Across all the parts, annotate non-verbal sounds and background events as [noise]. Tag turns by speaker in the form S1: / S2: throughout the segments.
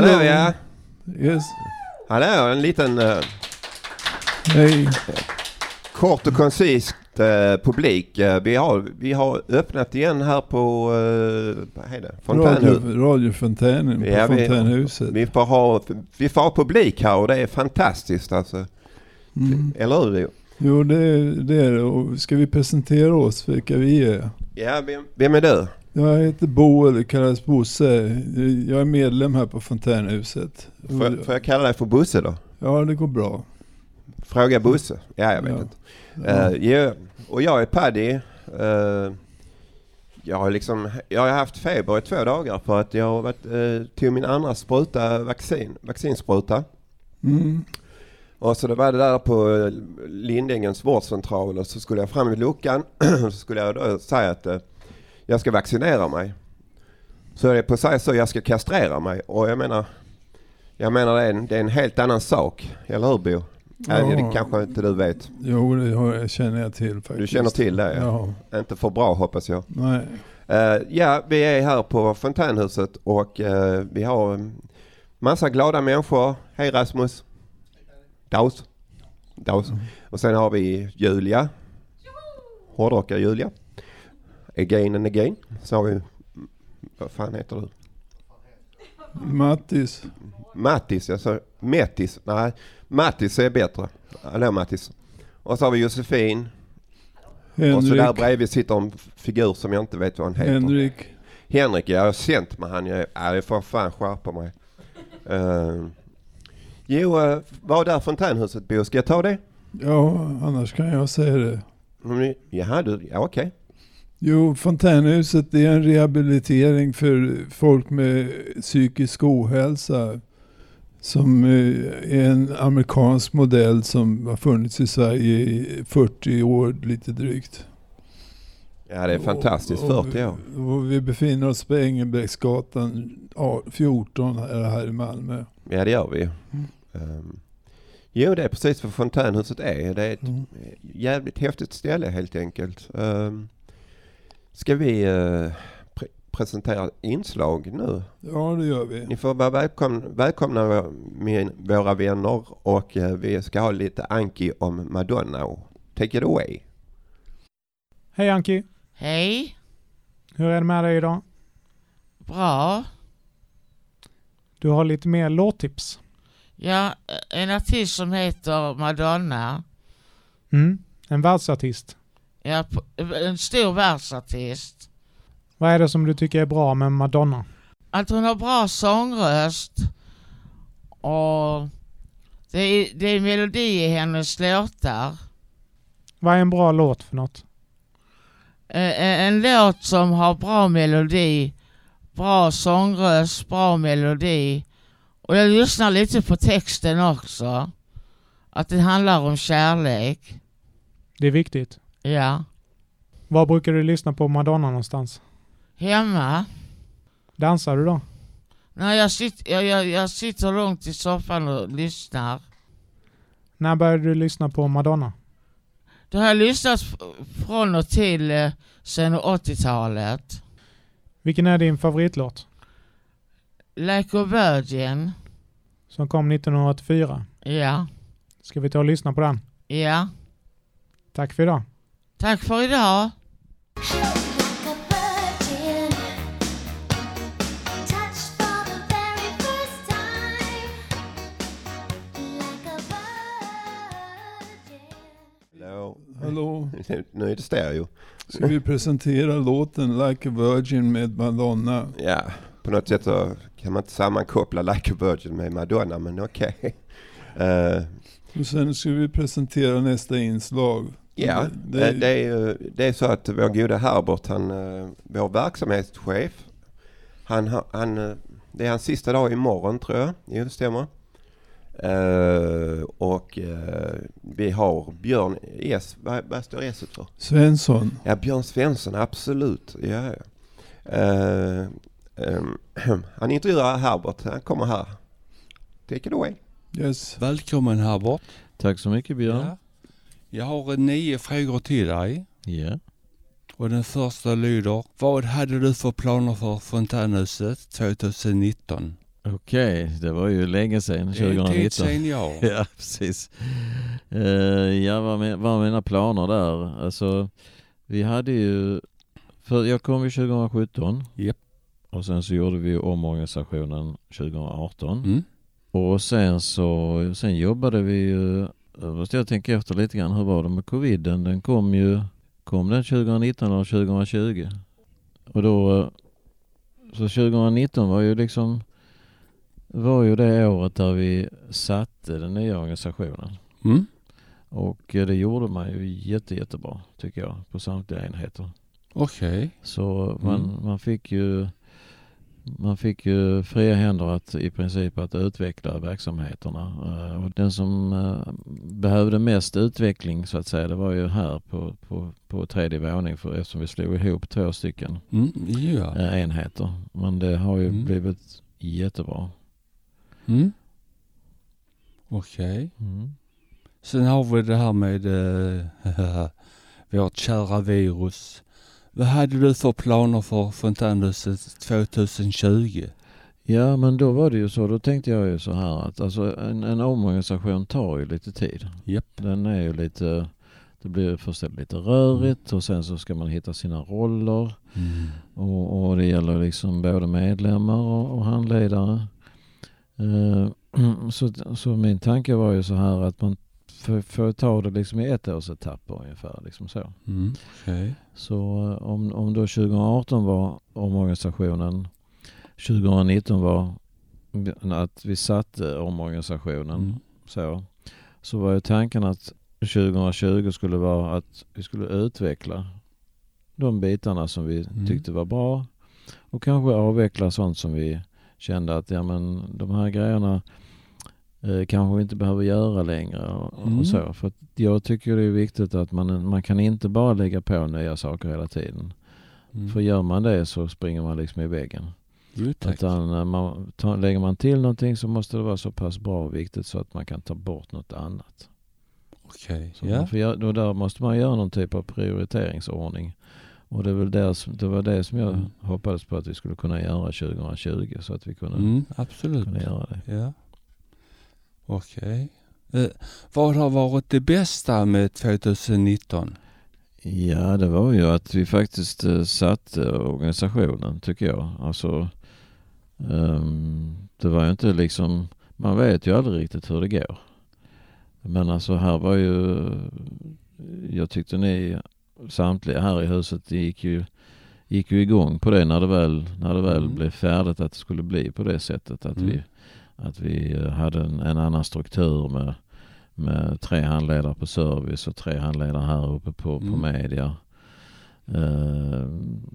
S1: Hallå ja.
S2: Yes.
S1: Hallå, en liten eh,
S2: Hej.
S1: kort och koncist eh, publik. Eh, vi, har, vi har öppnat igen här på eh, vad heter det?
S2: Radio, radiofontänen på
S1: Ja, vi-
S2: Fontänhuset.
S1: Vi får ha vi får ha publik här och det är fantastiskt alltså.
S2: Mm.
S1: Eller hur?
S2: Jo, det är det. Är det. Och ska vi presentera oss vilka vi är?
S1: Ja, vem, vem är du?
S2: Jag heter Bo, eller kallas Bosse. Jag är medlem här på Fontänhuset.
S1: Får, jag- får jag kalla dig för Bosse då?
S2: Ja, det går bra.
S1: Fråga Bosse? Ja, jag vet
S2: Ja.
S1: inte.
S2: Ja.
S1: Eh, ja, och jag är Paddy. Eh, jag har liksom, jag har haft feber i två dagar för att jag har varit, uh, tog min andra spruta, vaccin, vaccinspruta.
S2: Mm.
S1: Och så det var det där på Lindängens vårdcentral och så skulle jag fram vid luckan [clears throat] så skulle jag då säga att jag ska vaccinera mig. Så är det på sig så jag ska kastrera mig och jag menar, jag menar det är en, det är en helt annan sak, eller hur Bo? Ja.
S2: Ja.
S1: Det kanske inte du vet.
S2: Jo, det känner jag till faktiskt.
S1: Du känner till det? Ja.
S2: Ja.
S1: Inte för bra hoppas jag.
S2: Nej.
S1: Eh, ja, vi är här på Fontänhuset och eh, vi har en massa glada människor. Hej Rasmus! Daus! Daus. Och sen har vi Julia. Hårdrockar Julia. Again and again. Så har vi, vad fan heter du?
S2: Mattis.
S1: Mattis, jag sa Mettis. Nej, Mattis är bättre. Hallå Mattis. Och så har vi Josefin. Och så där
S2: Henrik.
S1: bredvid sitter en figur som jag inte vet vad han heter.
S2: Henrik.
S1: Henrik, jag har känt med han. Jag, ja, jag får fan skärpa mig. Uh, jo, uh, vad är fontänhuset Bo? Ska jag ta det?
S2: Ja, annars kan jag säga det.
S1: Mm, Jaha, du, ja, okej.
S2: Jo, Fontänhuset är en rehabilitering för folk med psykisk ohälsa. Som eh, är en amerikansk modell som har funnits i Sverige i 40 år lite drygt.
S1: Ja, det är fantastiskt.
S2: Och- och
S1: 40 år.
S2: vi- Och vi befinner oss på Engelbrektsgatan ja, 14 här, här i Malmö.
S1: Ja, det gör vi.
S2: Mm.
S1: Um, jo, det är precis vad fontänhuset är. Det är ett
S2: Mm.
S1: jävligt häftigt ställe helt enkelt. Um, ska vi uh, pre- presentera inslag nu?
S2: Ja, det gör vi.
S1: Ni får vara välkomna, välkomna min, våra vänner och eh, vi ska ha lite Anki om Madonna. Take it away.
S3: Hej Anki,
S4: Hej,
S3: hur är det med dig idag?
S4: bra.
S3: Du har lite mer låttips.
S4: Ja, en artist som heter Madonna.
S3: Mm. En världsartist.
S4: Ja, en stor världsartist.
S3: Vad är det som du tycker är bra med Madonna?
S4: Att hon har bra sångröst och det är, det är melodi i hennes låtar.
S3: Vad är en bra låt för något?
S4: Eh, En låt som har bra melodi, bra sångröst, bra melodi. Och jag lyssnar lite på texten också. Att det handlar om kärlek.
S3: Det är viktigt.
S4: Ja.
S3: Var brukar du lyssna på Madonna någonstans?
S4: Hemma.
S3: Dansar du då?
S4: Nej, jag, sitter, jag, jag, jag sitter långt i soffan och lyssnar.
S3: När började du lyssna på Madonna?
S4: Det har jag lyssnat från och till eh, sen 80-talet.
S3: Vilken är din favoritlåt?
S4: Like a Virgin.
S3: Som kom 1984.
S4: Ja,
S3: Ska vi ta och lyssna på den?
S4: ja.
S3: Tack för idag.
S4: Tack för idag.
S1: Hallå. [laughs] Nu är det stereo.
S2: Ska vi presentera låten Like a Virgin med Madonna?
S1: Ja, på något sätt så kan man inte sammankoppla Like a Virgin med Madonna, men okej. [laughs] Eh,
S2: Och sen ska vi presentera nästa inslag.
S1: Ja,
S2: Det-
S1: det, det, är, det är så att vår goda Herbert, han, eh, vår verksamhetschef, han, han, eh, det är hans sista dag imorgon tror jag. Jo, det stämmer. Eh, och eh, vi har Björn S. Vad, vad står S för?
S2: Svensson.
S1: Ja, Björn Svensson, absolut. Ja, ja. Eh, ehm, han intervjuar Herbert. Han kommer här. Take it away.
S2: Yes.
S5: Välkommen Herbert.
S6: Tack så mycket Björn.
S5: Ja. Jag har nio frågor till dig.
S6: Ja.
S5: Och den första lyder, vad hade du för planer för Fontänhuset 2019?
S6: Eh, Okej, det var ju länge sedan,
S5: Det är tid
S6: 2019.
S5: sen ja. [laughs]
S6: Ja, precis. Uh, ja, vad med- vad var mina planer där? Alltså, vi hade ju... För jag kom ju 2017.
S5: Japp.
S6: Och sen så gjorde vi omorganisationen 2018.
S5: Mm.
S6: Och sen så, sen jobbade vi ju... Jag måste jag tänka efter lite grann, hur var det med coviden? Den kom ju... Kom den 2019 eller 2020? Och då... eh, Så 2019 var ju liksom... Var ju det året där vi satte den nya organisationen.
S5: Mm.
S6: Och eh, det gjorde man ju jätte, jättebra tycker jag på samtliga enheter.
S5: Okej.
S6: Så man,
S5: Mm.
S6: man fick ju man fick ju fria händer att i princip att utveckla verksamheterna. Eh, Och den som eh, behövde mest utveckling så att säga det var ju här på, på, på tredje våning för eftersom vi slog ihop två stycken
S5: Mm. Ja.
S6: eh, enheter. Men det har ju
S5: Mm.
S6: blivit jättebra.
S5: Mm. Okej.
S6: Mm.
S5: Sen har vi det här med eh, [laughs] vårt kära virus. Vad hade du för planer för fontänhuset 2020?
S6: Ja men då var det ju så, då tänkte jag ju så här att alltså en, en omorganisation tar ju lite tid.
S5: Japp.
S6: Den är ju lite, det blir först lite rörigt och sen så ska man hitta sina roller.
S5: Mm.
S6: Och, och det gäller liksom både medlemmar och, och handledare. Eh, [clears throat] så, så min tanke var ju så här att man får, får ta det liksom i ett års etapper ungefär. Liksom så
S5: Mm. Okej.
S6: så eh, om, om då 2018 var omorganisationen, 2019 var att vi satte omorganisationen
S5: Mm.
S6: så, så var ju tanken att 2020 skulle vara att vi skulle utveckla de bitarna som vi
S5: Mm.
S6: tyckte var bra och kanske avveckla sånt som vi kände att ja men de här grejerna eh, kanske vi inte behöver göra längre och,
S5: Mm.
S6: och så. För jag tycker det är viktigt att man, man kan inte bara lägga på nya saker hela tiden.
S5: Mm.
S6: För gör man det så springer man liksom i väggen.
S5: Jo.
S6: Utan eh, man, tar, lägger man till någonting så måste det vara så pass bra och viktigt så att man kan ta bort något annat.
S5: Okej.
S6: Får göra, då där måste man göra någon typ av prioriteringsordning. Och det, är väl där, som- det var det som jag
S5: Mm.
S6: hoppades på att vi skulle kunna göra 2020 så att vi kunde,
S5: Mm, absolut.
S6: kunde göra det.
S5: Ja. Okej. Eh, vad har varit det bästa med 2019?
S6: Ja, det var ju att vi faktiskt eh, satte organisationen tycker jag. Alltså, ehm, det var ju inte liksom, man vet ju aldrig riktigt hur det går. Men alltså här var ju, jag tyckte ni samtliga här i huset gick ju, gick ju igång på det när det väl, när det väl
S5: Mm.
S6: blev färdigt att det skulle bli på det sättet. Att
S5: Mm.
S6: vi, att vi eh, hade en, en annan struktur med, med tre handledare på service och tre handledare här uppe på, på
S5: Mm.
S6: media. Eh,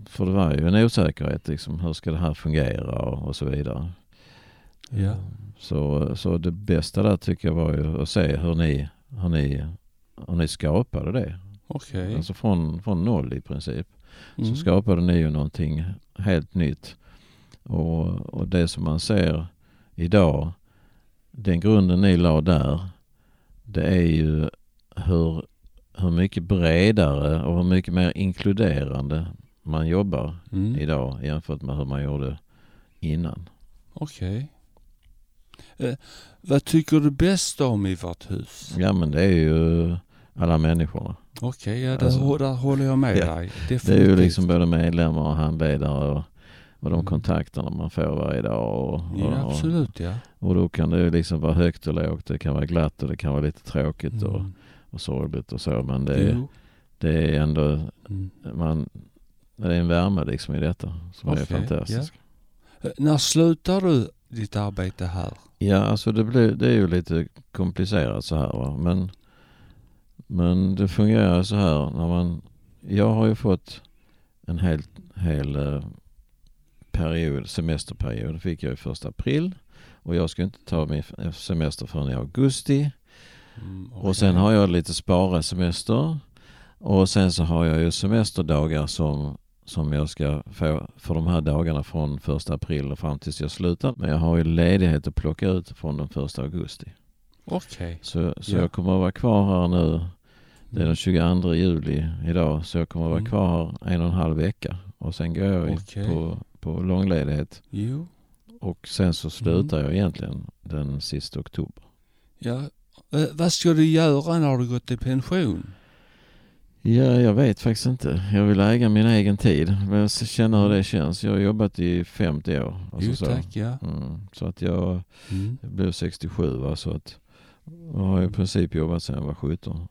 S6: för det var ju en osäkerhet liksom, hur ska det här fungera och, och så vidare.
S5: Ja.
S6: Så, så det bästa där tycker jag var ju att se hur ni, hur ni, hur ni skapade det.
S5: Okej.
S6: Alltså från, från noll i princip.
S5: Mm.
S6: Så skapade ni ju någonting helt nytt. Och, och det som man ser idag, den grunden ni la där, det är ju hur, hur mycket bredare och hur mycket mer inkluderande man jobbar
S5: Mm.
S6: idag jämfört med hur man gjorde innan.
S5: Okej. Eh, vad tycker du bäst om i vårt hus?
S6: Ja men det är ju alla människorna.
S5: Okej, ja, där,
S6: Alltså-
S5: håller jag med
S6: Ja,
S5: dig.
S6: Det är ju
S5: Definitivt.
S6: liksom både medlemmar och handledare och, och de
S5: Mm.
S6: kontakterna man får varje dag. Och,
S5: Ja,
S6: och,
S5: absolut ja.
S6: och då kan det liksom vara högt och lågt. Det kan vara glatt och det kan vara lite tråkigt och,
S5: Mm.
S6: och sorgligt och så. Men det, är-
S5: Jo.
S6: det är ändå,
S5: Mm.
S6: man, det är en värme liksom i detta som är
S5: Okej,
S6: fantastisk.
S5: Eh, När slutar du ditt arbete här?
S6: Ja, alltså det, blir, det är ju lite komplicerat så här va. Men, men det fungerar så här när man... Jag har ju fått en hel, hel eh, period, semesterperiod. fick jag i första april. Och jag ska inte ta min semester förrän i augusti.
S5: Mm,
S6: Och sen har jag lite spara-semester. Och sen så har jag ju semesterdagar som, som jag ska få för de här dagarna från första april och fram tills jag slutar. Men jag har ju ledighet att plocka ut från den första augusti.
S5: Okej.
S6: Så, så
S5: Ja.
S6: jag kommer att vara kvar här nu. Det är den 22 juli idag. Så jag kommer att vara
S5: Mm.
S6: kvar här en och en halv vecka. Och sen går jag
S5: Okej.
S6: på, på långledighet.
S5: Jo.
S6: Och sen så slutar jag egentligen den sista oktober.
S5: Ja. Eh, vad ska du göra när du gått i pension?
S6: Ja, jag vet faktiskt inte. Jag vill äga min egen tid. Men jag känner hur det känns. Jag har jobbat i 50 år. Alltså
S5: jo
S6: så.
S5: tack, ja.
S6: Mm, så att jag,
S5: Mm.
S6: blev 67 va, så att jag har i princip jobbat sedan jag var 17.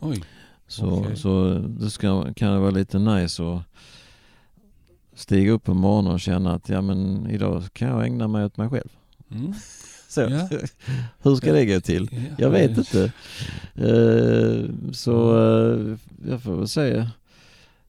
S5: Oj.
S6: Så,
S5: Okej.
S6: så det ska, kan det vara lite nice att stiga upp på morgonen och känna att ja men idag kan jag ägna mig åt mig själv.
S5: Mm. [laughs]
S6: Så.
S5: Ja. [laughs]
S6: Hur ska det gå till?
S5: Ja,
S6: Jag vet inte. Eh, så eh, jag får väl säga.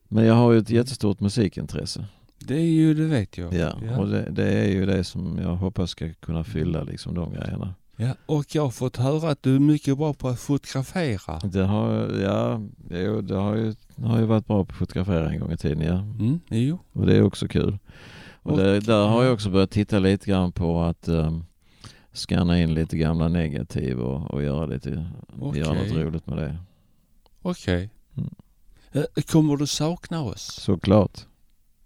S6: Men jag har ju ett jättestort musikintresse.
S5: Det är ju, det vet jag.
S6: Ja, och det, det är ju det som jag hoppas ska kunna fylla liksom de grejerna.
S5: Ja, och jag har fått höra att du är mycket bra på att fotografera.
S6: Det har, ja, jo, det har ju, det har ju varit bra på att fotografera en gång i tiden ja.
S5: Mm, jo.
S6: Och det är också kul. Och,
S5: Och-
S6: det, där har jag också börjat titta lite grann på att um, scanna in lite gamla negativ och, och göra lite,
S5: Okej.
S6: göra något roligt med det.
S5: Okej.
S6: Mm.
S5: Eh, Kommer du sakna oss?
S6: Såklart.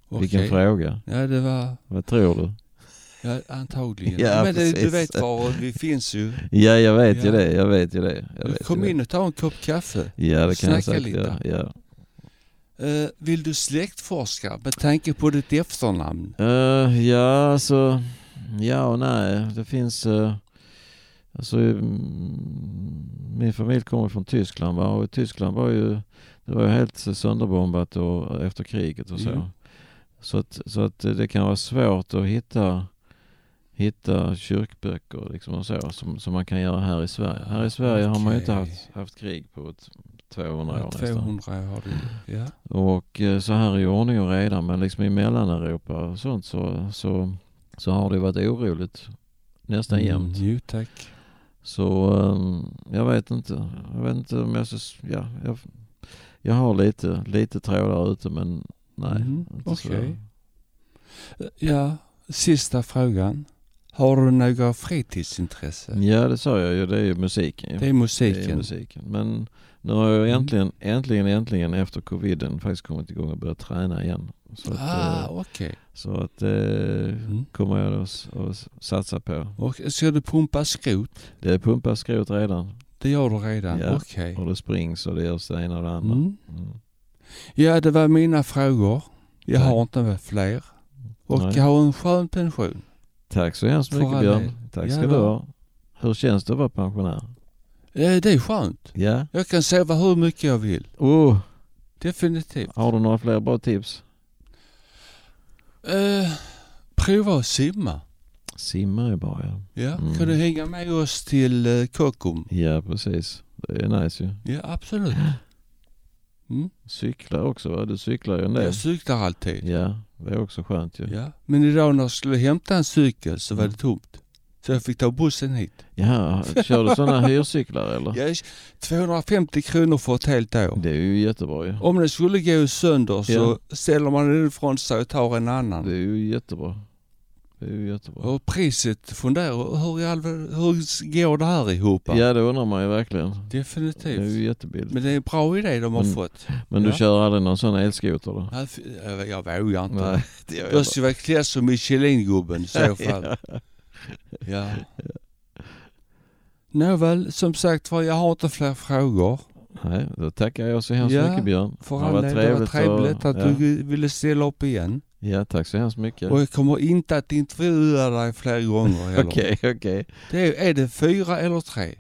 S6: Vilken
S5: Okej.
S6: fråga.
S5: Ja, det var...
S6: Vad tror du?
S5: Ja, antagligen.
S6: Ja,
S5: Men det, du
S6: precis.
S5: vet var vi finns ju.
S6: Ja, jag vet ju
S5: Ja.
S6: det. Jag vet ju det. Jag vet
S5: Kom
S6: ju
S5: in och ta en kopp kaffe.
S6: Ja, det kan jag
S5: snacka
S6: säkert
S5: lite.
S6: Ja.
S5: Eh, vill du släktforska med tanke på ditt efternamn?
S6: Eh, ja, alltså. Ja och nej. Det finns... Uh, alltså, mm, min familj kommer från Tyskland va? och Tyskland var ju... Det var ju helt sönderbombat och, efter kriget och så.
S5: Mm.
S6: Så, att, så att det kan vara svårt att hitta hitta kyrkböcker liksom och så som, som man kan göra här i Sverige. Här i Sverige har man ju inte haft, haft krig på ett 200 år
S5: Ja,
S6: nästan.
S5: 200 har du. Ja.
S6: Och eh, så här i ordning och reda men liksom i Mellaneuropa och sånt så, så, så har det varit oroligt nästan jämt.
S5: Mm, jo, tack.
S6: Så ehm, jag vet inte. Jag vet inte om jag så, ja, jag, jag har lite, lite trådar ute men nej. Så.
S5: okej. Eh, Ja, sista frågan. Har du några fritidsintressen?
S6: Ja det sa jag ju, det är ju musiken.
S5: Det är
S6: Det är
S5: musiken.
S6: musiken. Men nu har jag
S5: Mm.
S6: äntligen, äntligen, äntligen efter coviden faktiskt kommit igång och börjat träna igen. Så att,
S5: Ah,
S6: eh,
S5: okej.
S6: så att eh,
S5: Mm.
S6: kommer jag att satsa på.
S5: Och ska du pumpa skrot?
S6: Det pumpas skrot redan
S5: Det gör du redan?
S6: Ja.
S5: Okej.
S6: och det springs och det görs det ena och det andra.
S5: Mm.
S6: Mm.
S5: Ja, det var mina frågor. Jag
S6: Tack.
S5: har inte fler. Och
S6: Nej.
S5: jag har en skön pension.
S6: Tack så hemskt mycket Björn. Tack ska du ha. Hur känns det att vara pensionär?
S5: Eh, Det är skönt.
S6: Ja.
S5: Jag kan sova hur mycket jag vill.
S6: Oh,
S5: Definitivt.
S6: har du några fler bra tips?
S5: Eh, prova att simma.
S6: Simma är bra ja.
S5: Ja.
S6: Mm.
S5: Kan du hänga med oss till uh, Kockum?
S6: Ja precis. Det är nice ju.
S5: Ja, absolut. [gasps] [laughs] Mm.
S6: Cyklar också va? Du cyklar ju en del.
S5: Jag cyklar alltid.
S6: Ja, det är också skönt ju.
S5: Ja. Men idag när jag skulle hämta en cykel så var
S6: Mm.
S5: det tomt. Så jag fick ta bussen hit.
S6: Ja, kör du sådana [laughs] hyrcyklar eller?
S5: Jag är 250 kronor för ett helt år.
S6: Det är ju jättebra ju.
S5: Om den skulle gå sönder så
S6: Ja.
S5: ställer man den ifrån sig och tar en annan.
S6: Det är ju jättebra. Det är ju jättebra.
S5: Och priset funderar, hur, i all, hur går det här ihop?
S6: Ja, det undrar man ju verkligen. Det är
S5: Definitivt.
S6: ju jättebilligt.
S5: Men det är en bra idé de har
S6: Men-
S5: fått.
S6: Men du
S5: Ja.
S6: kör aldrig någon sån elskoter då?
S5: Jag, jag vågar inte.
S6: Nej, [laughs] det gör
S5: ska jag vara klädd som Michelin-gubben i så fall. [laughs] ja. Nåväl, som sagt var, jag har inte fler frågor.
S6: Nej, då tackar jag så hemskt
S5: Ja,
S6: mycket Björn.
S5: För
S6: Det var
S5: det var trevligt att
S6: ja.
S5: du ville ställa upp igen.
S6: Ja, tack så hemskt mycket.
S5: Och jag kommer inte att intervjua dig fler gånger [laughs] heller.
S6: Okej, okej.
S5: Det är, är det fyra eller tre?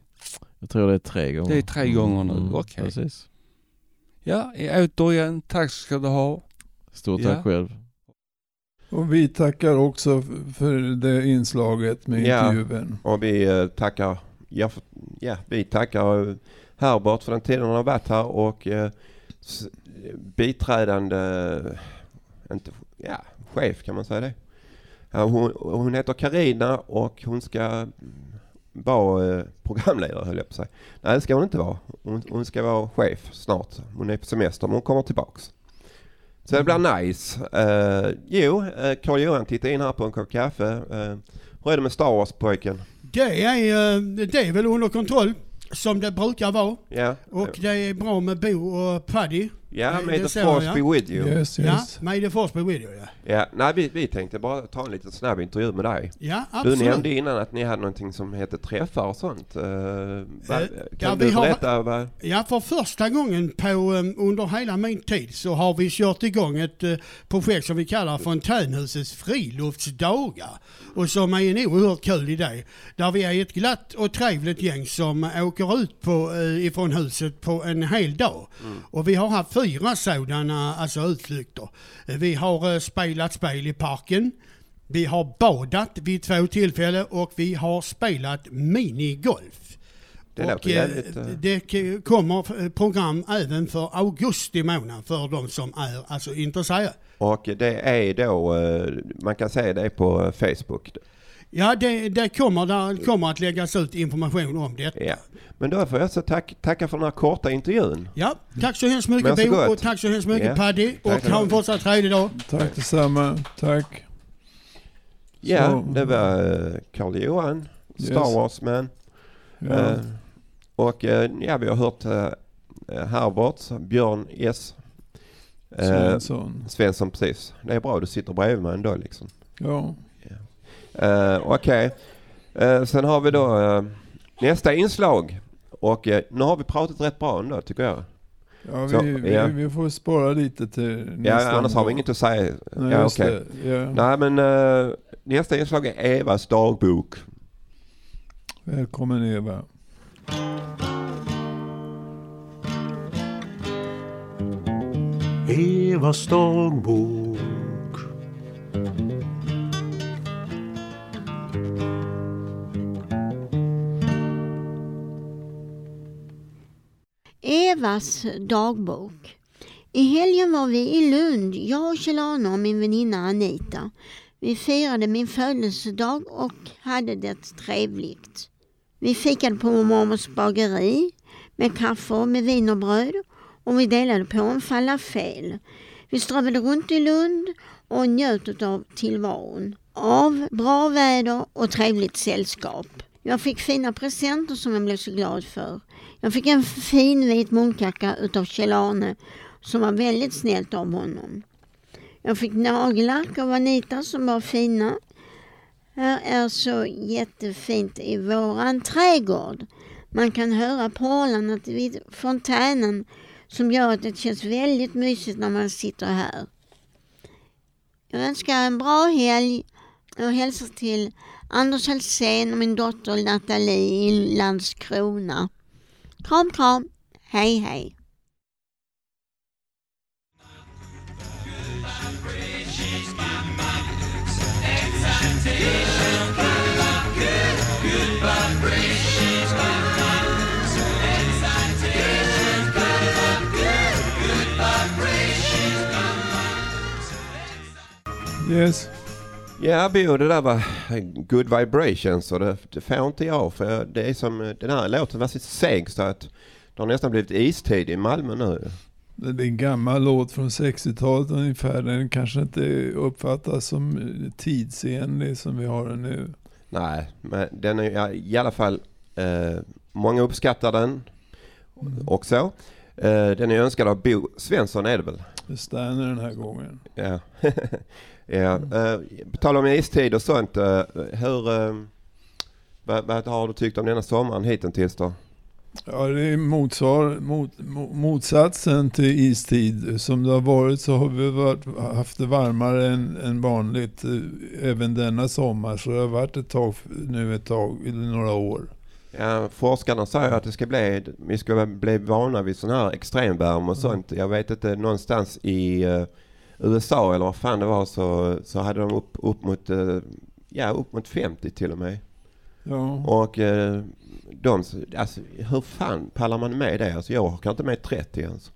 S6: Jag tror det är tre gånger.
S5: Det är tre gånger nu, okej.
S6: Precis.
S5: Ja, återigen, tack ska du ha.
S6: Stort
S5: Ja.
S6: tack själv.
S2: Och vi tackar också f- för det inslaget med
S1: Ja.
S2: intervjun.
S1: Och vi eh, tackar, ja, för, ja, vi tackar eh, Herbert för den tiden han har varit här och eh, s- biträdande, inte, ja, chef kan man säga det. Hon, hon heter Karina och hon ska vara eh, programledare höll jag på att säga. Nej det ska hon inte vara. Hon, hon ska vara chef snart. Hon är på semester men hon kommer tillbaks. Så det blir nice. Uh, jo, uh, Carl-Johan tittade in här på en kopp kaffe. Uh, hur är det med Star Wars-pojken?
S7: Det är, eh, det är väl under kontroll som det brukar vara.
S1: Ja,
S7: Och det är bra med Bo och Paddy.
S1: Ja,
S7: Det-
S1: may
S7: det
S1: the force
S7: jag.
S1: be with you.
S2: Yes,
S7: Ja,
S2: yes.
S7: May the force be with you, ja.
S1: Ja, nej, vi, vi tänkte bara ta en liten snabb intervju med dig.
S7: Ja,
S1: Du
S7: absolut.
S1: nämnde innan att ni hade någonting som heter träffar och sånt. Uh, va,
S7: Eh,
S1: kan
S7: ja,
S1: du
S7: vi har-
S1: berätta? Vad,
S7: Ja, för första gången på, um, under hela min tid så har vi kört igång ett uh, projekt som vi kallar Fontänhusets friluftsdagar. Och som är en oerhört kul idé. Där vi är ett glatt och trevligt gäng som åker ut på, uh, ifrån huset på en hel dag. Och vi har haft fyra sådana alltså, utflykter. Eh, Vi har uh, spelat spel i parken. Vi har badat vid två tillfällen och vi har spelat minigolf.
S1: Det
S7: och eh,
S1: jävligt, eh.
S7: det kommer eh, program även för augusti månad för de som är alltså intresserade.
S1: och det är då, eh, man kan säga det på Facebook.
S7: Ja, det, det kommer, där kommer att läggas ut information om detta.
S1: Ja. Men då får jag så tack, tacka för den här korta intervjun.
S7: Ja, tack så hemskt mycket Bo och tack så hemskt mycket
S1: Ja.
S7: Paddy och ha en fortsatt trevlig dag.
S2: Tack detsamma. Tack.
S1: Ja,
S2: Så-
S1: det var eh, Carl Johan, Star
S2: Yes.
S1: Wars-man.
S2: Ja.
S1: Eh, och eh, ja, vi har hört uh, Herbert, Björn S. Eh,
S2: Svensson.
S1: Svensson, precis. Det är bra, du sitter bredvid mig ändå liksom.
S2: Ja.
S1: Uh, Okej. Eh, sen har vi då eh, nästa inslag. Och eh, nu har vi pratat rätt bra ändå tycker jag.
S2: Ja,
S1: Så,
S2: vi,
S1: ja.
S2: vi får spara lite till
S1: Ja,
S2: nästa
S1: annars har vi inget att säga.
S2: Nej,
S1: ja,
S2: det. Ja.
S1: Nej men nästa inslag är Evas dagbok.
S2: Välkommen Eva.
S8: Evas dagbok.
S9: Evas dagbok. I helgen var vi i Lund, jag och Kjell-Arne och min väninna Anita. Vi firade min födelsedag och hade det trevligt. Vi fikade på mormors bageri med kaffe och med wienerbröd och vi delade på en falafel. Vi strövade runt i Lund och njöt av tillvaron. Av bra väder och trevligt sällskap. Jag fick fina presenter som jag blev så glad för. Jag fick en fin vit munkacka utav Kjell-Arne som var väldigt snällt av honom. Jag fick nagellack av Anita som var fina. Här är så jättefint i våran trädgård. Man kan höra porlarna vid fontänen som gör att det känns väldigt mysigt när man sitter här. Jag önskar en bra helg och hälsar till Anders Hellsén och min dotter Nathalie i Landskrona. Kram kram, hej hej.
S2: Yes.
S1: Ja Bo, det där var good vibrations och det, det får inte jag för det är som, den här låten var så seg så att det har nästan blivit istid i Malmö nu.
S2: Det är en gammal låt från 60-talet ungefär. Den kanske inte uppfattas som tidsenlig som vi har den nu.
S1: Nej, men den är i alla fall, eh, många uppskattar den och så. Eh, den är önskad av Bo Svensson är det väl?
S2: Det stannar den här gången.
S1: Ja. [laughs] ja. Eh, på tal om istid och sånt, eh, hur, eh, vad, vad har du tyckt om denna sommaren hittills då?
S2: Ja, det är motsvar, mot, mo- motsatsen till istid. Som det har varit så har vi varit, haft det varmare än, än vanligt eh, även denna sommar. Så det har varit ett tag nu ett tag, eller några år.
S1: Ja, forskarna säger att det ska bli, vi ska bli vana vid sån här extremvärme och sånt. Jag vet inte, någonstans i eh, USA eller vad fan det var så, så hade de upp, upp mot, eh, ja upp mot 50 till och med.
S2: Ja.
S1: Och eh, de, alltså hur fan pallar man med det? Alltså jag orkar inte med 30 ens.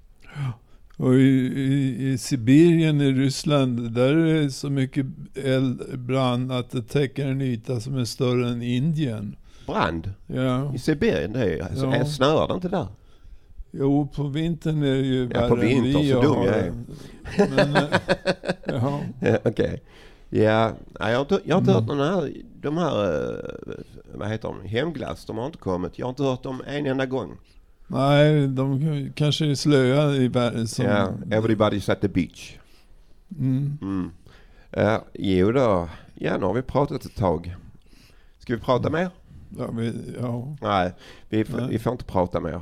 S2: Och i, i, i Sibirien i Ryssland, där är det så mycket eld, brand att det täcker en yta som är större än Indien.
S1: Brand
S2: Ja.
S1: i Sibirien, det är, alltså,
S2: Ja.
S1: snöar det inte där?
S2: Jo, på vintern är det ju
S1: Ja, på
S2: värre än
S1: vintern,
S2: vi
S1: så dum jag är.
S2: Men, eh, [laughs] ja.
S1: Okej. Ja, jag har inte, jag har inte hört någon här, de här, eh, vad heter de, hemglass, de har inte kommit. Jag har inte hört dem en enda gång.
S2: Nej, de kanske är slöa i världen som...
S1: Ja, everybody's at the beach.
S2: Mm.
S1: Mm. Uh, jo då, ja nu har vi pratat ett tag. Ska vi prata mer?
S2: Ja, vi, ja.
S1: Nej, vi,
S2: Nej.
S1: vi får inte prata mer.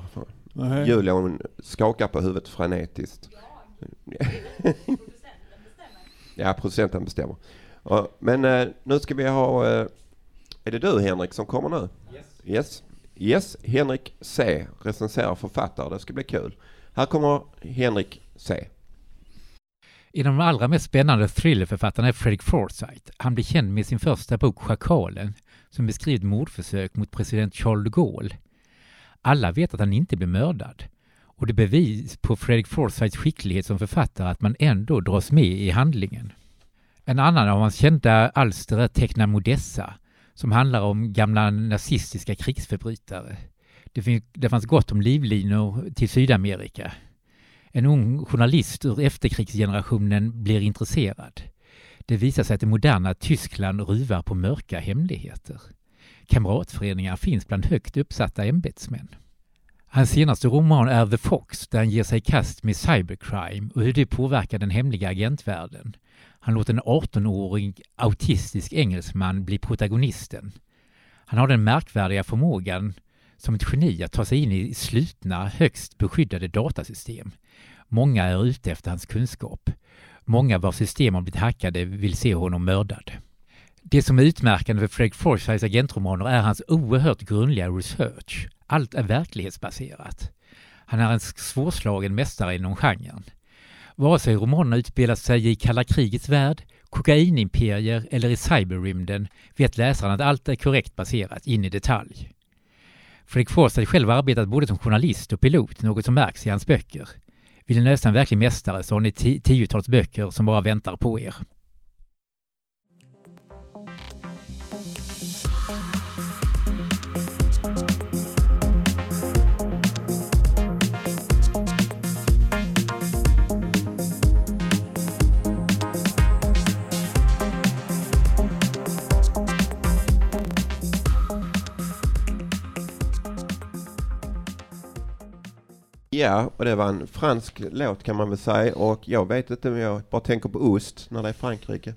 S2: Nej.
S1: Julia hon skakar på huvudet frenetiskt. [laughs] ja, producenten bestämmer. Ja, men eh, nu ska vi ha... eh, är det du Henrik som kommer nu? Yes. Yes, Henrik C recenserar författare. Det ska bli kul. Här kommer Henrik C.
S10: En av de allra mest spännande thrillerförfattarna är Fredrik Forsyth. Han blev känd med sin första bok Schakalen, som beskriver ett mordförsök mot president Charles de Gaulle. Alla vet att han inte blev mördad. Och det är bevis på Fredrik Forsyths skicklighet som författare att man ändå dras med i handlingen. En annan av hans kända alster är Teckna Modessa, som handlar om gamla nazistiska krigsförbrytare. Det, fin- det fanns gott om livlinor till Sydamerika. En ung journalist ur efterkrigsgenerationen blir intresserad. Det visar sig att det moderna Tyskland ruvar på mörka hemligheter. Kamratföreningar finns bland högt uppsatta ämbetsmän. Hans senaste roman är The Fox där han ger sig i kast med cybercrime och hur det påverkar den hemliga agentvärlden. Han låter en 18-årig autistisk engelsman bli protagonisten. Han har den märkvärdiga förmågan som ett geni att ta sig in i slutna, högst beskyddade datasystem. Många är ute efter hans kunskap. Många vars system har blivit hackade vill se honom mördad. Det som är utmärkande för Fredrik Forsyths agentromaner är hans oerhört grundliga research. Allt är verklighetsbaserat. Han är en svårslagen mästare inom genren. Vare sig romanerna utspelar sig i kalla krigets värld, kokainimperier eller i cyberrymden vet läsaren att allt är korrekt baserat in i detalj. Fredrik Forsyth själv arbetat både som journalist och pilot, något som märks i hans böcker. Vill ni läsa en verklig mästare så har ni tiotals böcker som bara väntar på er.
S1: Ja, och det var en fransk låt kan man väl säga. Och jag vet inte, men jag bara tänker på ost när det är Frankrike.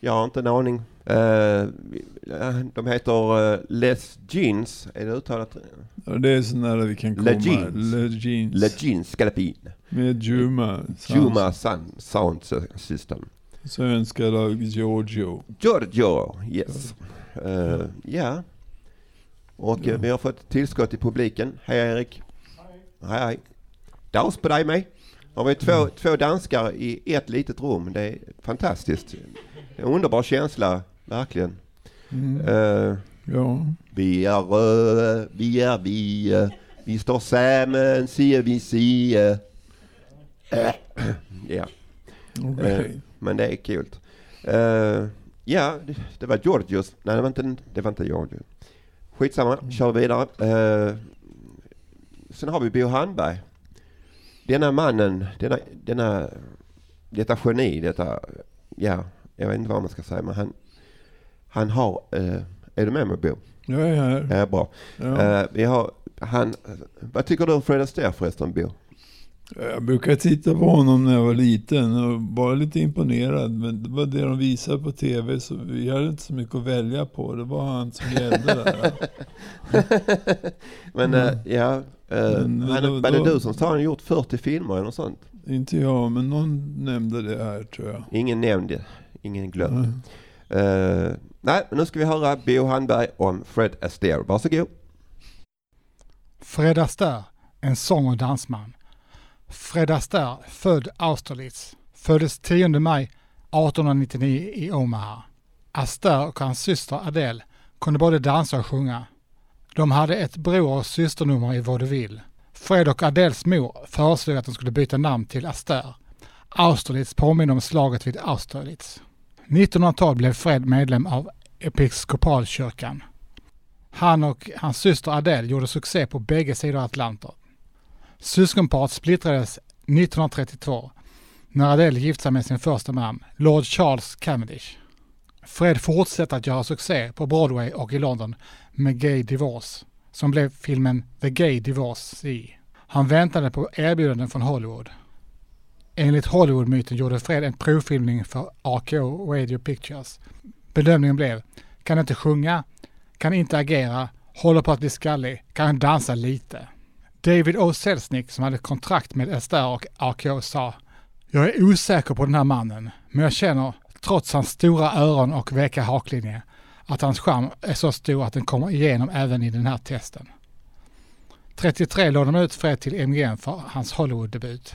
S1: Jag har inte en aning. Eh, de heter uh, Les Jeans, är det uttalat?
S2: Ja, det är så nära vi kan komma.
S1: Le Jeans.
S2: Le Jeans.
S1: Les Jeans Scalapin.
S2: Med Juma.
S1: Juma Sun, Sound System.
S2: Så önskad av Giorgio.
S1: Giorgio, yes. Eh, ja. Och eh, vi har fått tillskott i publiken. Hej Erik. Hej hej. Dans med. Har vi två, två danskar i ett litet rum. Det är fantastiskt. En underbar känsla, verkligen.
S2: Mm.
S1: Eh,
S2: Ja.
S1: vi är röda, vi är vi. Vi står samman, sier vi sier. Eh, [clears throat] Ja.
S2: Okej.
S1: Eh, men det är kul. Eh, ja, det, det var Georgios. Nej, det var inte, det var inte Georgios. Skitsamma, kör vidare. Eh, sen har vi Bo Handberg. Denna mannen, denna, denna, detta geni, detta, ja, jag vet inte vad man ska säga, men han, han har, eh, är du med mig Bo?
S2: Jag är här.
S1: Ja, bra.
S2: Ja.
S1: Eh, vi har, han, vad tycker du om Fred Astaire förresten Bo?
S2: Jag brukar titta på honom när jag var liten och var lite imponerad. Men det var det de visade på tv så vi hade inte så mycket att välja på. Det var han som gällde där. [laughs]
S1: Men
S2: Mm.
S1: eh, ja,
S2: Men
S1: han,
S2: då-
S1: var det
S2: då-
S1: du som sa han gjort 40 filmer eller något sånt?
S2: inte jag, men någon nämnde det här tror jag.
S1: Ingen nämnde, ingen glömde.
S2: Nej.
S1: Eh, nej, men nu ska vi höra Bo Handberg om Fred Astaire. Varsågod.
S11: Fred Astaire, en sång och dansman. Fred Astaire, född Austerlitz, föddes 10 maj 1899 i Omaha. Astaire och hans syster Adele kunde både dansa och sjunga. De hade ett bror och systernummer i vaudeville. Fred och Adeles mor föreslog att de skulle byta namn till Astaire. Austerlitz påminner om slaget vid Austerlitz. 1912 blev Fred medlem av Episkopalkyrkan. Han och hans syster Adele gjorde succé på bägge sidor Atlanten. Syskonparet splittrades 1932 när Adele gifte sig med sin första man, Lord Charles Cavendish. Fred fortsatte att göra succé på Broadway och i London med Gay Divorce, som blev filmen The Gay Divorcee. Han väntade på erbjudanden från Hollywood. Enligt Hollywoodmyten gjorde Fred en provfilmning för RKO Radio Pictures. Bedömningen blev, kan inte sjunga, kan inte agera, håller på att bli skallig, kan dansa lite. David O. Selznick som hade kontrakt med Ester och RKO sa Jag är osäker på den här mannen, men jag känner, trots hans stora öron och veka haklinje, att hans charm är så stor att den kommer igenom även i den här testen. 33 låg de ut Fred till MGM för hans Hollywood-debut.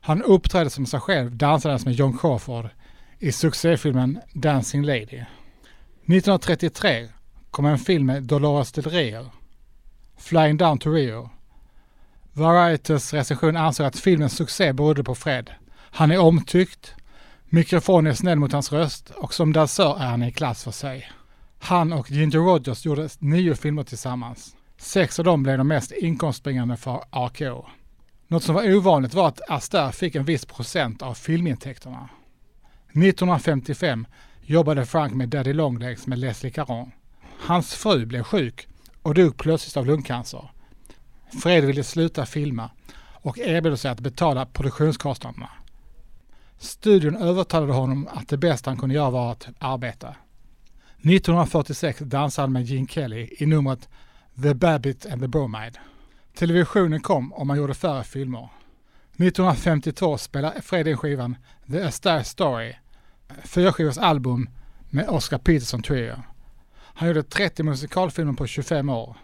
S11: Han uppträdde som sig själv dansandes med John Crawford i succéfilmen Dancing Lady. 1933 kom en film med Dolores del Rio, Flying Down to Rio. Varieties recension ansåg att filmens succé berodde på Fred. Han är omtyckt, mikrofonen är snäll mot hans röst och som dansör är han i klass för sig. Han och Ginger Rogers gjorde nio filmer tillsammans. Sex av dem blev de mest inkomstbringande för RKO. Något som var ovanligt var att Astaire fick en viss procent av filmintäkterna. 1955 jobbade Frank med Daddy Longlegs med Leslie Caron. Hans fru blev sjuk och dog plötsligt av lungcancer. Fred ville sluta filma och erbjöd sig att betala produktionskostnaderna. Studion övertalade honom att det bästa han kunde göra var att arbeta. 1946 dansade han med Gene Kelly i numret The Babbitt and the Bromide. Televisionen kom och man gjorde färre filmer. 1952 spelade Fred in skivan The Astaire Story, fyrskivors album med Oscar Peterson Trio. Han gjorde 30 musikalfilmer på 25 år.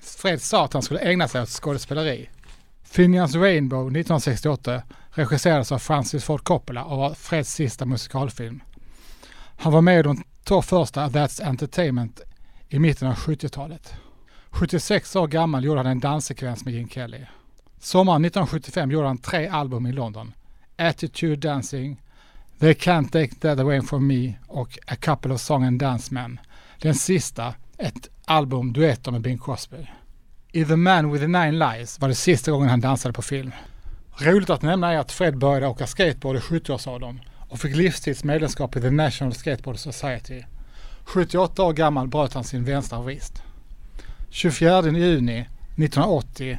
S11: Fred sa att han skulle ägna sig åt skådespeleri. Finjan's Rainbow 1968 regisserades av Francis Ford Coppola och var Freds sista musikalfilm. Han var med i de två första That's Entertainment i mitten av 70-talet. 76 år gammal gjorde han en danssekvens med Gene Kelly. Sommaren 1975 gjorde han tre album i London. Attitude Dancing, They Can't Take That Away From Me och A Couple of Song and Dance Men. Den sista, ett album duetter med Bing Crosby. I The Man with the Nine Lies var det sista gången han dansade på film. Roligt att nämna är att Fred började åka skateboard i 70-årsåldern och fick livstids medlemskap i The National Skateboard Society. 78 år gammal bröt han sin vänstra vrist. 24 juni 1980,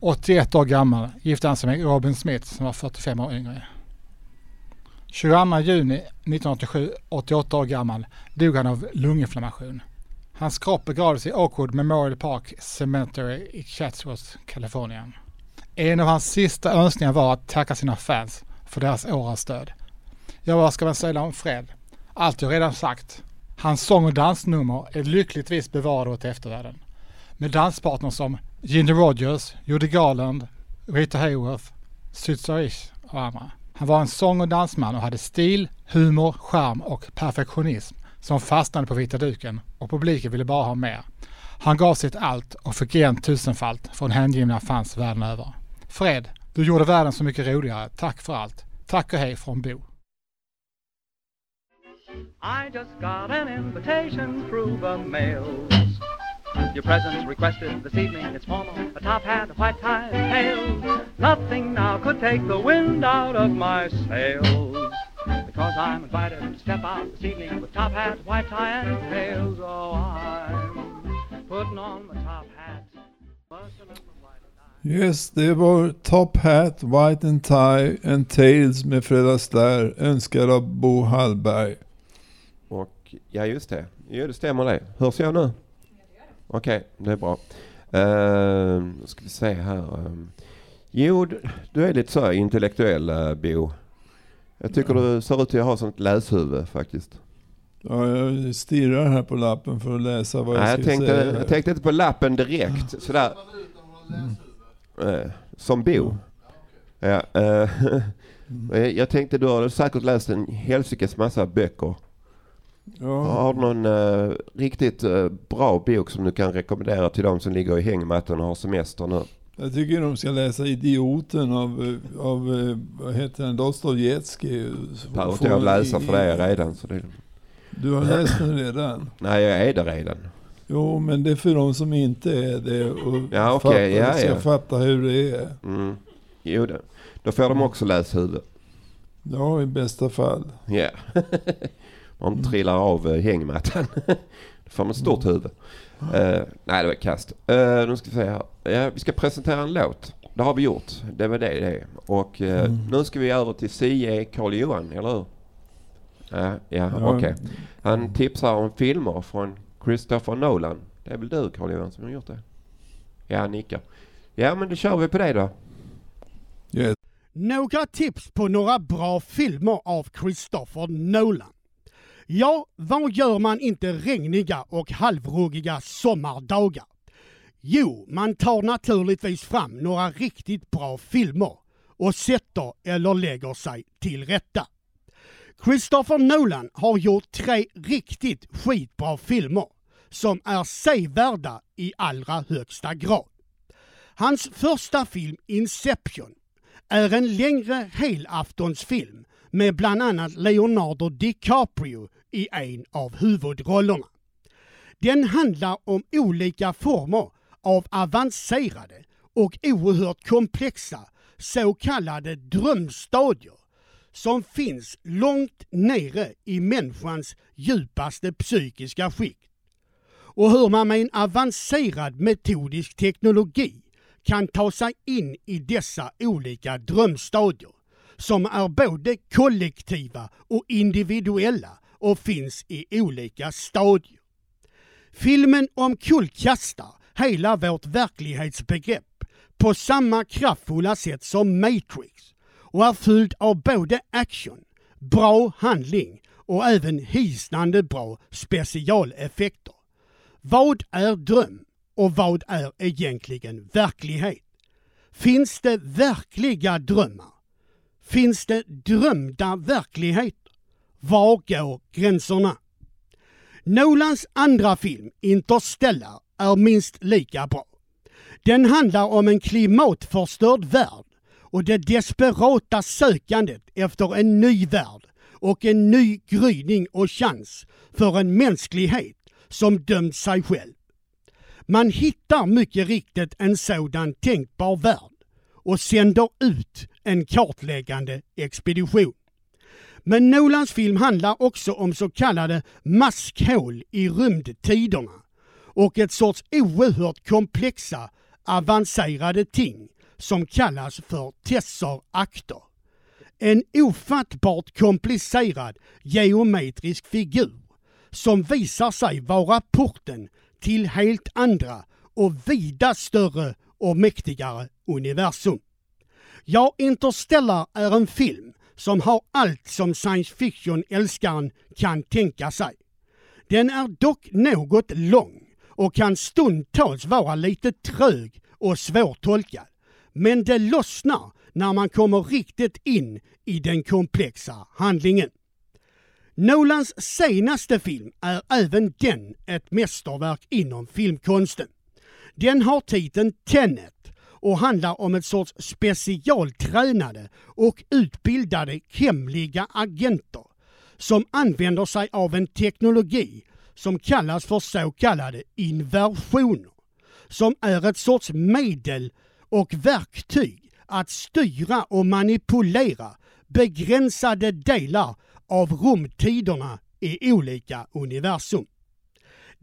S11: 81 år gammal, gifte han sig med Robin Smith som var 45 år yngre. 22 juni 1987, 88 år gammal, dog han av lunginflammation. Hans kropp begravdes i Oakwood Memorial Park Cemetery i Chatsworth, Kalifornien. En av hans sista önskningar var att tacka sina fans för deras år av stöd. Ja, vad ska man säga om Fred? Allt jag redan sagt. Hans sång och dansnummer är lyckligtvis bevarade åt eftervärlden. Med danspartners som Ginger Rogers, Judy Garland, Rita Hayworth, Suzar Ish och andra. Han var en sång och dansman och hade stil, humor, charm och perfektionism som fastnade på vita duken och publiken ville bara ha mer. Han gav sitt allt och fick igen tusenfalt från hängivna fans världen över. Fred, du gjorde världen så mycket roligare. Tack för allt. Tack och hej från Bo.
S12: I just got an invitation through the mail. Your presence requested this evening, it's formal. A top hat, a white tie, and tails. Nothing now could take the wind out of my sails. Because I'm invited to step out this evening with top hat, white tie, and tails. Oh, I'm putting on my top hat.
S2: Yes, det var Top Hat, White and Tie and Tails med Fred Astaire, önskad av Bo Hallberg.
S1: Ja, just det. Jo, det stämmer det. Hörs jag nu? Okej, det är bra. Uh, nu ska vi se här. Um, jo, du, du är lite så intellektuell, uh, Bo. Jag tycker du ser ut att ha sånt läshuvud faktiskt.
S2: Ja, jag stirrar här på lappen för att läsa vad jag
S1: Nej,
S2: ska
S1: jag, tänkte,
S2: säga.
S1: jag tänkte inte på lappen direkt. Sådär. Eh, som Bo. Ja, eh, eh, [laughs] jag tänkte du har säkert läst en helsikes massa böcker.
S2: Ja.
S1: Har du någon eh, riktigt eh, bra bok som du kan rekommendera till de som ligger i hängmattan och har semester nu?
S2: Jag tycker de ska läsa Idioten av, eh, av vad heter den, Dostojevskij.
S1: Behöver inte jag läsa för det är jag redan. Så det...
S2: Du har läst den redan?
S1: Nej, jag är det redan.
S2: Jo, men det är för de som inte är det och
S1: Ja, okej,
S2: fattar,
S1: ja,
S2: ska
S1: ja.
S2: fatta hur det är.
S1: Mm. Jo, det. då får de också läshuvud.
S2: Ja, i bästa fall.
S1: Ja. Om [laughs] de trillar av eh, hängmattan. [laughs] Då får man ett stort huvud. Eh, nej, det var kast. Uh, nu ska vi se här. Ja, vi ska presentera en låt. det har vi gjort. Det var det det. Och eh,
S2: Mm.
S1: nu ska vi över till C.J. Karl Johan, eller hur? Ja, ja,
S2: Ja.
S1: okej. Han tipsar om filmer från Christopher Nolan. Det är väl du Karl Johan som har gjort det? Ja, han nickar. Ja, men då kör vi på det då.
S2: Yes.
S7: Några tips på några bra filmer av Christopher Nolan. Ja, vad gör man inte regniga och halvruggiga sommardagar? Jo, man tar naturligtvis fram några riktigt bra filmer och sätter eller lägger sig till rätta. Christopher Nolan har gjort tre riktigt skitbra filmer som är sevärda i allra högsta grad. Hans första film Inception är en längre helaftonsfilm med bland annat Leonardo DiCaprio i en av huvudrollerna. Den handlar om olika former av avancerade och oerhört komplexa så kallade drömstadier som finns långt nere i människans djupaste psykiska skikt och hur man med en avancerad metodisk teknologi kan ta sig in i dessa olika drömstadier som är både kollektiva och individuella och finns i olika stadier. Filmen omkullkastar hela vårt verklighetsbegrepp på samma kraftfulla sätt som Matrix och är fylld av både action, bra handling och även hisnande bra specialeffekter. Vad är dröm och vad är egentligen verklighet? Finns det verkliga drömmar? Finns det drömda verkligheter? Var går gränserna? Nolans andra film, Interstellar, är minst lika bra. Den handlar om en klimatförstörd värld och det desperata sökandet efter en ny värld och en ny gryning och chans för en mänsklighet som dömt sig själv. Man hittar mycket riktigt en sådan tänkbar värld och sänder ut en kartläggande expedition. Men Nolans film handlar också om så kallade maskhål i rymdtiderna och ett sorts oerhört komplexa avancerade ting som kallas för Tessorakter. En ofattbart komplicerad geometrisk figur som visar sig vara porten till helt andra och vida större och mäktigare universum. Ja, Interstellar är en film som har allt som science fiction-älskaren kan tänka sig. Den är dock något lång och kan stundtals vara lite trög och svårtolkad. Men det lossnar när man kommer riktigt in i den komplexa handlingen. Nolans senaste film är även den ett mästerverk inom filmkonsten. Den har titeln Tenet och handlar om ett sorts specialtränade och utbildade hemliga agenter som använder sig av en teknologi som kallas för så kallade inversioner, som är ett sorts medel och verktyg att styra och manipulera begränsade delar av rumtiderna i olika universum.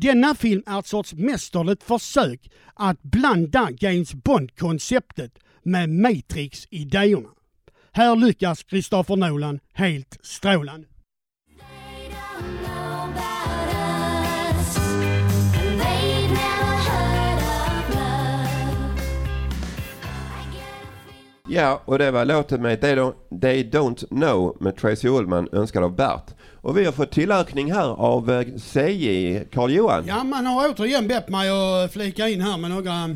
S7: Denna film är ett sorts mästerligt försök att blanda James Bond-konceptet med Matrix-idéerna. Här lyckas Christopher Nolan helt strålande.
S1: Ja, och det var låten med They Don't, They Don't Know med Tracy Ullman önskad av Bert. Och vi har fått tillökning här av eh, CJ Karl Johan.
S7: Ja, man har återigen bett mig att flika in här med några...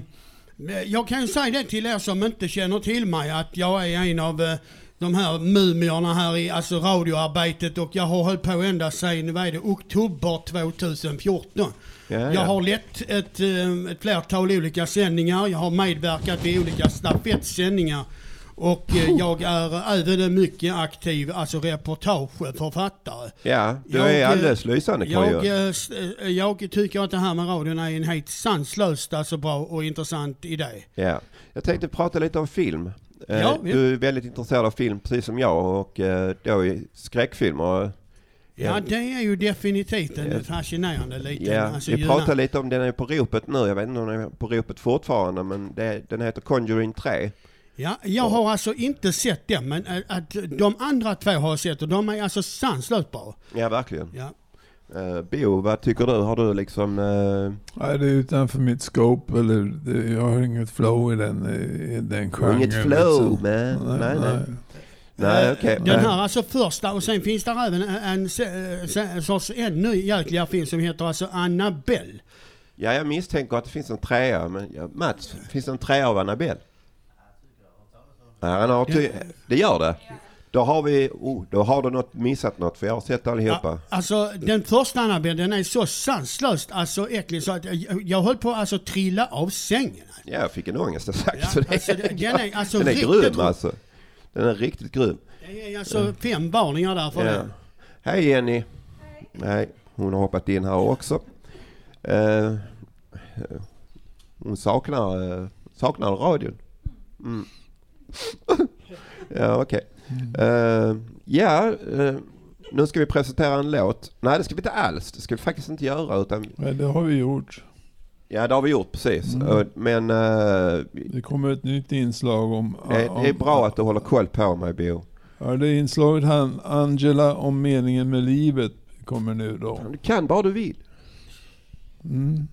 S7: Jag kan ju säga det till er som inte känner till mig att jag är en av eh, de här mumierna här i alltså radioarbetet och jag har hållit på ända sedan, vad är det, oktober 2014.
S1: Ja,
S7: Jag
S1: ja.
S7: har lett ett, eh, ett flertal olika sändningar, jag har medverkat vid olika stafettsändningar och eh, jag är även en mycket aktiv alltså reportageförfattare.
S1: Ja, du
S7: Jag,
S1: är
S7: eh,
S1: alldeles lysande
S7: Jag,
S1: Johan.
S7: eh, jag tycker att det här med radion är en helt sanslöst alltså bra och intressant idé.
S1: Ja. Jag tänkte prata lite om film.
S7: Ja.
S1: Du är väldigt intresserad av film precis som jag och då i skräckfilmer.
S7: Ja, det är ju definitivt en fascinerande liten
S1: Ja,
S7: alltså,
S1: vi pratar lite om den är på ropet nu. Jag vet inte om den är på ropet fortfarande men det, den heter Conjuring 3.
S7: Ja, jag har alltså inte sett dem, men eh, att de andra två har jag sett och de är alltså sanslöst bra.
S1: Ja, verkligen.
S7: Ja.
S1: Eh, Bo, vad tycker du? Har du liksom... eh,
S2: Nej, det är utanför mitt scope. Eller, det, jag har inget flow i den, i den genren.
S1: Inget flow,
S2: liksom.
S1: man.
S2: Nej,
S1: Nej, nej.
S2: nej.
S1: Nej, okej.
S7: Den här alltså första och sen finns det även en, en, en, en sorts ännu jäkligare film som heter alltså Annabelle.
S1: Ja, jag misstänker att det finns en trea. Men ja, Mats, finns det en trea av Annabelle? Han har ty- det gör det. Då har vi, oh, då har du något, missat något för jag har sett allihopa.
S7: Alltså den första Annabelle den är så sanslöst alltså äcklig så att jag, jag höll på att alltså trilla av sängen.
S1: Ja, jag fick en ångest sagt.
S7: Ja,
S1: så det,
S7: alltså, den- den är [laughs] alltså
S1: den är
S7: riktigt
S1: grym alltså. Den är riktigt grym.
S7: Det är alltså fem varningar där för
S1: Ja.
S7: den.
S1: Hej Jenny. Nej, hon har hoppat in här också. Eh, hon saknar, eh, saknar radion. Mm. Ja, okej. Eh, ja, eh, nu ska vi presentera en låt. Nej, det ska vi inte alls. Det ska vi faktiskt inte göra. Utan,
S2: Nej, det har vi gjort.
S1: ja, det har vi gjort precis.
S2: Mm.
S1: Eh, Men eh,
S2: Det kommer ett nytt inslag om...
S1: det, det är bra att du håller koll på mig, Bo.
S2: Ja, det är inslaget han, Angela om meningen med livet kommer nu då.
S1: Du kan bara du vill.
S2: Mm.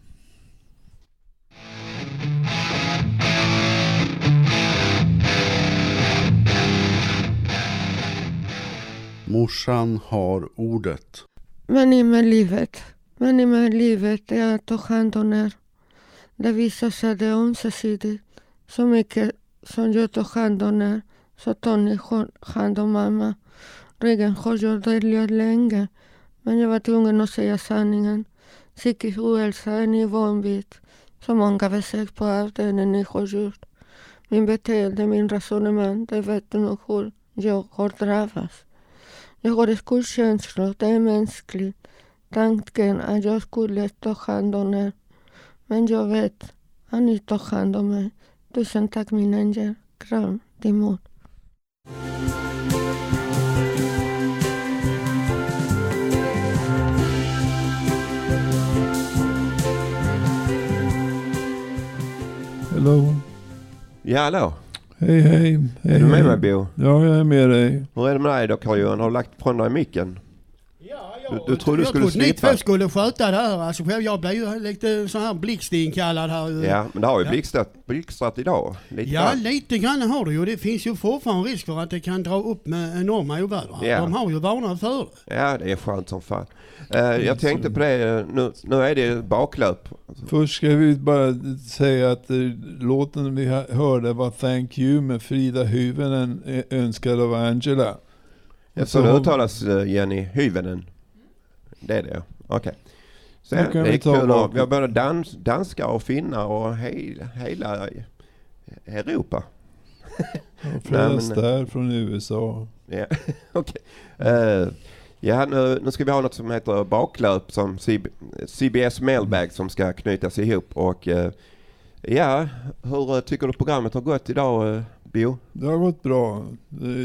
S13: Morsan har ordet.
S14: Meningen med livet. Meningen med livet är att ta hand om er. Det visar sig att det är ömsesidigt. Så mycket som jag tar hand om er, så tar ni hand om mamma. Regeln har jag delat länge, men jag var tvungen att säga sanningen. Psykisk ohälsa är ni van vid. Så många besök på avdelningen ni har gjort. Min beteende, min resonemang, det vet du nog hur jag har drabbats. Det är mänskligt. Tanken att jag skulle ta hand om er. Men jag vet att ni tar hand om mig. Tusen tack min ängel. Kram, din mor.
S2: Hello.
S1: Ja, hallå.
S2: Hej, hej. hej
S1: Är du med
S2: hej.
S1: mig, Bo?
S2: Ja, jag är med dig.
S1: Hur är det med dig då, Carl-Johan? Har du lagt från dig micken? Du, du trodde du
S7: jag
S1: skulle
S7: trodde ni
S1: slippa?
S7: två skulle sköta det här. Alltså, jag blev ju lite så här blixtinkallad här.
S1: Ja, men det har ju
S7: Ja.
S1: blixtrat, blixtrat idag. Lite
S7: Ja,
S1: grann.
S7: lite grann har det ju. Det finns ju fortfarande risk för att det kan dra upp med enorma oväder.
S1: Ja.
S7: De har ju varnat för det.
S1: Ja, det är skönt som fan. Eh, jag tänkte på det, nu, nu är det baklöp.
S2: Först ska vi bara säga att eh, låten vi hörde var Thank You med Frida Hyvönen eh, önskad av Angela.
S1: Så det uttalas Jenny Hyvönen. Det är det, okej. Ja,
S2: kan
S1: det är kul. och Vi har både dans, danskar och finnar och hela, hela Europa.
S2: Och [laughs]
S1: men-
S2: Astaire från USA.
S1: Ja, [laughs] okej. Eh, ja, nu, nu ska vi ha något som heter baklöp som CB, CBS Mailbag som ska knytas ihop och eh, ja, hur eh, tycker du programmet har gått idag uh, Bo?
S2: Det har gått bra.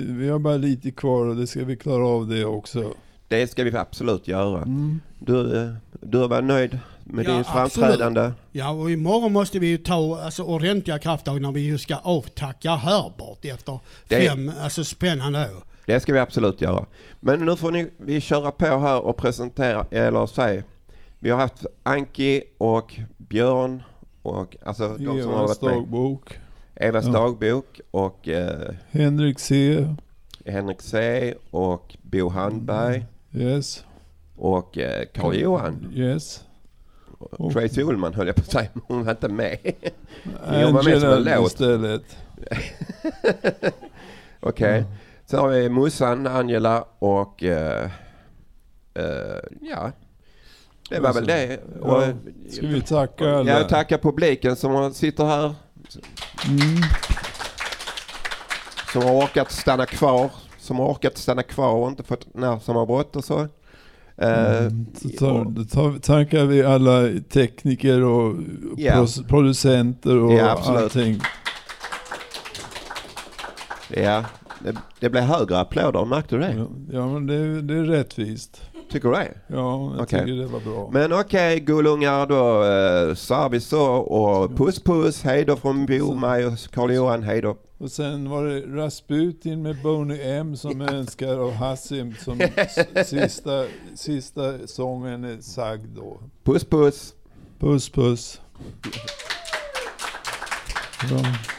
S2: Vi har bara lite kvar och det ska vi klara av det också.
S1: Det ska vi absolut göra.
S2: Mm.
S1: Du, eh, du var nöjd med
S7: Ja,
S1: din framträdande?
S7: Ja, och imorgon måste vi ju ta alltså, ordentliga krafttag när vi ju ska avtacka Herbert efter
S1: Det-
S7: fem alltså, spännande år.
S1: Det ska vi absolut göra. Men nu får ni, vi köra på här och presentera, eller säg. Vi har haft Anki och Björn och alltså de som har
S2: Evas
S1: varit med.
S2: dagbok.
S1: Evas
S2: Ja.
S1: dagbok och eh,
S2: Henrik C.
S1: Henrik C och Bo Handberg
S2: Yes.
S1: och eh, Carl-Johan.
S2: Yes.
S1: Och Tracy Ullman höll jag på att säga, men hon var inte med. [laughs] Hon var med som en
S2: Angela
S1: låt.
S2: istället. [laughs]
S1: Okej. Sen har vi Mussan, Angela och eh, eh, ja, det var väl det. Och,
S2: Ja. Ska vi tacka alla?
S1: Ja, tacka publiken som sitter här.
S2: Mm.
S1: Som har orkat stanna kvar. Som har orkat stanna kvar och inte fått närsammanbrott och så. Eh,
S2: Mm. Så tackar vi alla tekniker och pros- producenter och
S1: absolut.
S2: allting.
S1: Ja, det, det blev högre applåder, märkte du det?
S2: Ja, ja men det, det är rättvist.
S1: Tycker du det?
S2: Ja, jag
S1: Okej.
S2: tycker det var bra.
S1: Men okej gullungar, då vi så och puss puss, hej då från Bo, mig och Carl-Johan, hej då.
S2: Och sen var det Rasputin med Boney M som önskar och Hassim som [laughs] sista, sista sången är sagd då.
S1: Puss puss.
S2: Puss puss. Bra. [laughs]